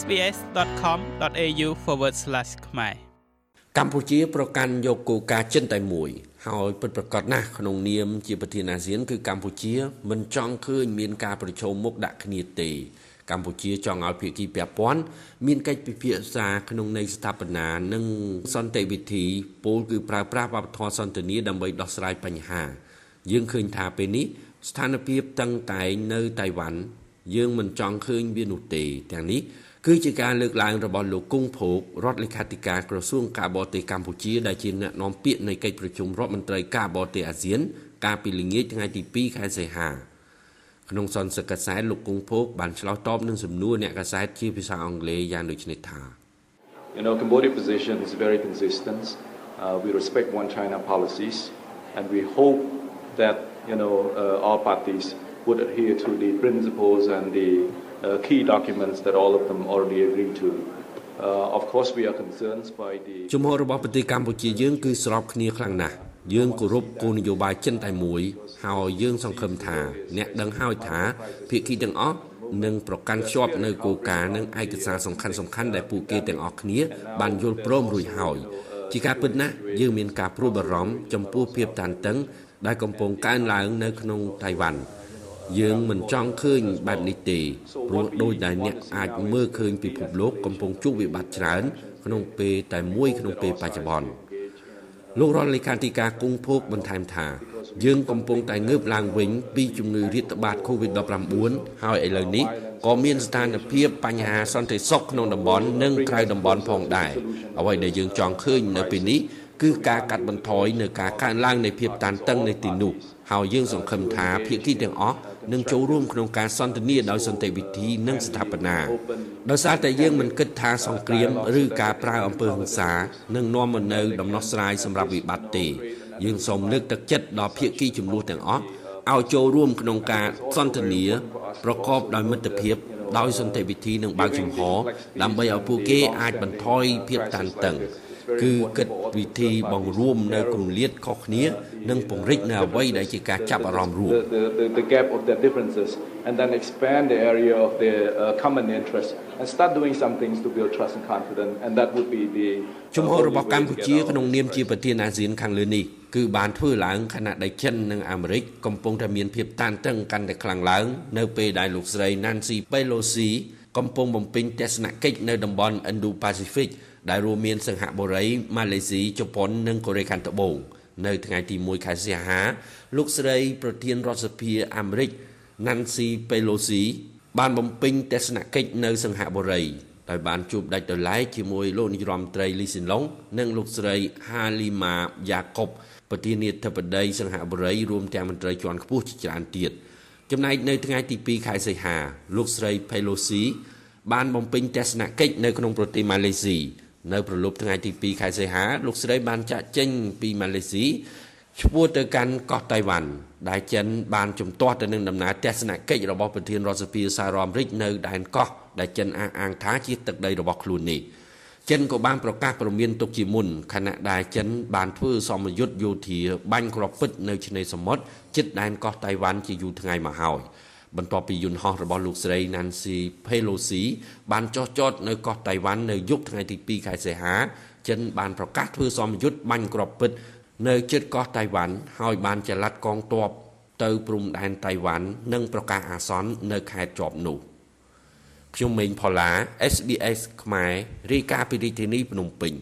sbs.com.au/ ខ្មែរកម្ពុជាប្រកាន់យកគោលការណ៍ចិនតែមួយហើយពិតប្រាកដណាស់ក្នុងនាមជាប្រធានអាស៊ានគឺកម្ពុជាមិនចង់ឃើញមានការប្រជុំមុខដាក់គ្នាទេកម្ពុជាចង់ឲ្យភាគីពាក់ព័ន្ធមានកិច្ចពិភាក្សាក្នុងន័យស្ថាបនានិងសន្តិវិធីពលគឺប្រើប្រាស់វប្បធម៌សន្តិនិកដើម្បីដោះស្រាយបញ្ហា យើងឃើញថាពេលនេះស្ថានភាពតឹងតែងនៅតៃវ៉ាន់យើងមិនចង់ឃើញវានោះទេទាំងនេះ គឺជាការលើកឡើងរបស់លោកគង់ភោគរដ្ឋលេខាធិការក្រសួងការបរទេសកម្ពុជាដែលជាអ្នកនាំពាក្យនៃកិច្ចប្រជុំរដ្ឋមន្ត្រីការបរទេសអាស៊ាន កាលពីល្ងាចថ្ងៃទី2ខែសីហាក្នុងសន្និសីទកាសែតលោកគង់ភោគបានឆ្លើយតបនឹងសំណួរអ្នកកាសែតជាភាសាអង់គ្លេសយ៉ាងដូចនេះថា You know Cambodia position is very consistent uh, we respect one China policies and we hope that you know uh, all parties would adhere to the principles and the uh, key documents that all of them already agreed to. Uh, of course we are concerned by the ជំហររបស់ប្រទេសកម្ពុជាយើងគឺស្របគ្នាខ្លាំងណាស់យើងគោរពគោលនយោបាយចិនតែមួយហើយយើងសង្ឃឹមថា អ្នកដឹងហើយថាភាគីទាំងអស់នឹងប្រកាន់ខ្ជាប់នៅគោលការណ៍និងឯកសារសំខាន់សំខាន់ដែលពួកគេទាំងអស់គ្នាបានយល់ព្រមរួចហើយជាការពិតណាស់យើងមានការព្រួយបារម្ភចំពោះភាពតានតឹងដែលកំពុងកើនឡើងនៅក្នុងតៃវ៉ាន់ យើងមិនចង់ឃើញបែបនេះទេព្រោះដោយដែលអ្នកអាចមើលឃើញពិភពលោកកំពុងជួបវិបត្តិច្រើន ក្នុងពេលតែមួយក្នុងពេលបច្ចុប្បន្នលោករដ្ឋលេខាធិការគង់ភោគបន្ថែមថា យើងកំពុងតែងើបឡើងវិញ ពីជំងឺរាតត្បាត COVID-19 ហើយឥឡូវនេះក៏មានស្ថានភាពបញ្ហាសន្តិសុខក្នុងតំបន់និងក្រៅតំបន់ផងដែរអ្វីដែលយើងចង់ឃើញនៅពេលនេះគឺការកាត់បន្ថយនៅការកើនឡើងនៃភាពតានតឹងនៃទីនោះ ហើយយើងសង្ឃឹមថាភាគីទាំងអស់នឹងចូលរួមក្នុងការសន្ទនាដោយសន្តិវិធីនិងស្ថាបនាដោយសារតែយើងមិនគិតថាសង្គ្រាមឬការប្រើអំពើហិង្សានឹងនាំមកនូវដំណោះស្រាយសម្រាប់វិបត្តិទេយើងសូមលើកទឹកចិត្តដល់ភាគីចំនួនទាំងអស់ឲ្យចូលរួមក្នុងការសន្ទនាប្រកបដោយមិត្តភាពដោយសន្តិវិធីនិងបើកចំហដើម្បីឲ្យពួកគេអាចបន្ថយភាពតានតឹង គឺគិតវិធីបង្រួមនៅគម្លាតខុសគ្នា និងពង្រីកនៅអ្វីដែលជាការចាប់អារម្មណ៍រួម the the gap of their differences and then expand the area of their uh, common interest and start doing some things to build trust and confidence and that would be the ជំហររបស់កម្ពុជាក្នុងនាមជាប្រធានអាស៊ានខាងលើនេះគឺបានធ្វើឡើងខណៈដែលចិននិងអាមេរិកកំពុងតែមានភាពតានតឹងកាន់តែខ្លាំងឡើង នៅពេលដែលលោកស្រី Nancy Pelosi កំពុងបំពេញទស្សនកិច្ចនៅតំបន់ Indo-Pacific ដែលរួមមានសិង្ហបុរីម៉ាឡេស៊ីជប៉ុននិងកូរ៉េខាងត្បូងនៅថ្ងៃទី1ខែសីហាលោកស្រីប្រធានរដ្ឋសភាអាមេរិក Nancy Pelosi បានបំពេញទស្សនកិច្ចនៅសិង្ហបុរីដោយបានជួបដាច់ដោយឡែកជាមួយលោកនាយរដ្ឋមន្ត្រីលីស៊ីនឡុងនិងលោកស្រី Halima Yacob ប្រធានាធិបតីសិង្ហបុរីរួមទាំងមន្ត្រីជាន់ខ្ពស់ជាច្រើនទៀតចំណែកនៅថ្ងៃទី2ខែសីហាលោកស្រី Pelosi បានបំពេញទស្សនកិច្ចនៅក្នុងប្រទេសម៉ាឡេស៊ី នៅប្រលប់ថ្ងៃទី2ខែសីហាលោកស្រីបានចាក់ចេញពីម៉ាឡេស៊ីឆ្ពោះទៅកាន់កោះតៃវ៉ាន់ដែលចិនបានជំទាស់ទៅនឹងដំណើរទស្សនកិច្ចរបស់ប្រធានរដ្ឋសភាសហរដ្ឋអាមេរិកនៅដែនកោះដែលចិនអះអាងថាជាទឹកដីរបស់ខ្លួននេះចិនក៏បានប្រកាសព្រមានទុកជាមុនខណៈដែលចិនបានធ្វើសមយុទ្ធយោធាបាញ់គ្រាប់ពិតនៅឆ្នេរសមុទ្រជិតដែនកោះតៃវ៉ាន់ជាយូរថ្ងៃមកហើយ បន្ទាប់ពីយន្តហោះរបស់លោកស្រី Nancy Pelosi បានចុះចតនៅកោះតៃវ៉ាន់នៅយប់ថ្ងៃទី2ខែសីហាចិនបានប្រកាសធ្វើសមយុទ្ធបាញ់គ្រាប់ពិត នៅជិតកោះតៃវ៉ាន់ហើយបានចល័តកងទ័ពទៅព្រំដែនតៃវ៉ាន់និងប្រកាសអាសន្ននៅខេត្តជាប់នោះខ្ញុំម៉េងផល្លា SBS ខ្មែររាយការណ៍ពីរាជធានីភ្នំពេញ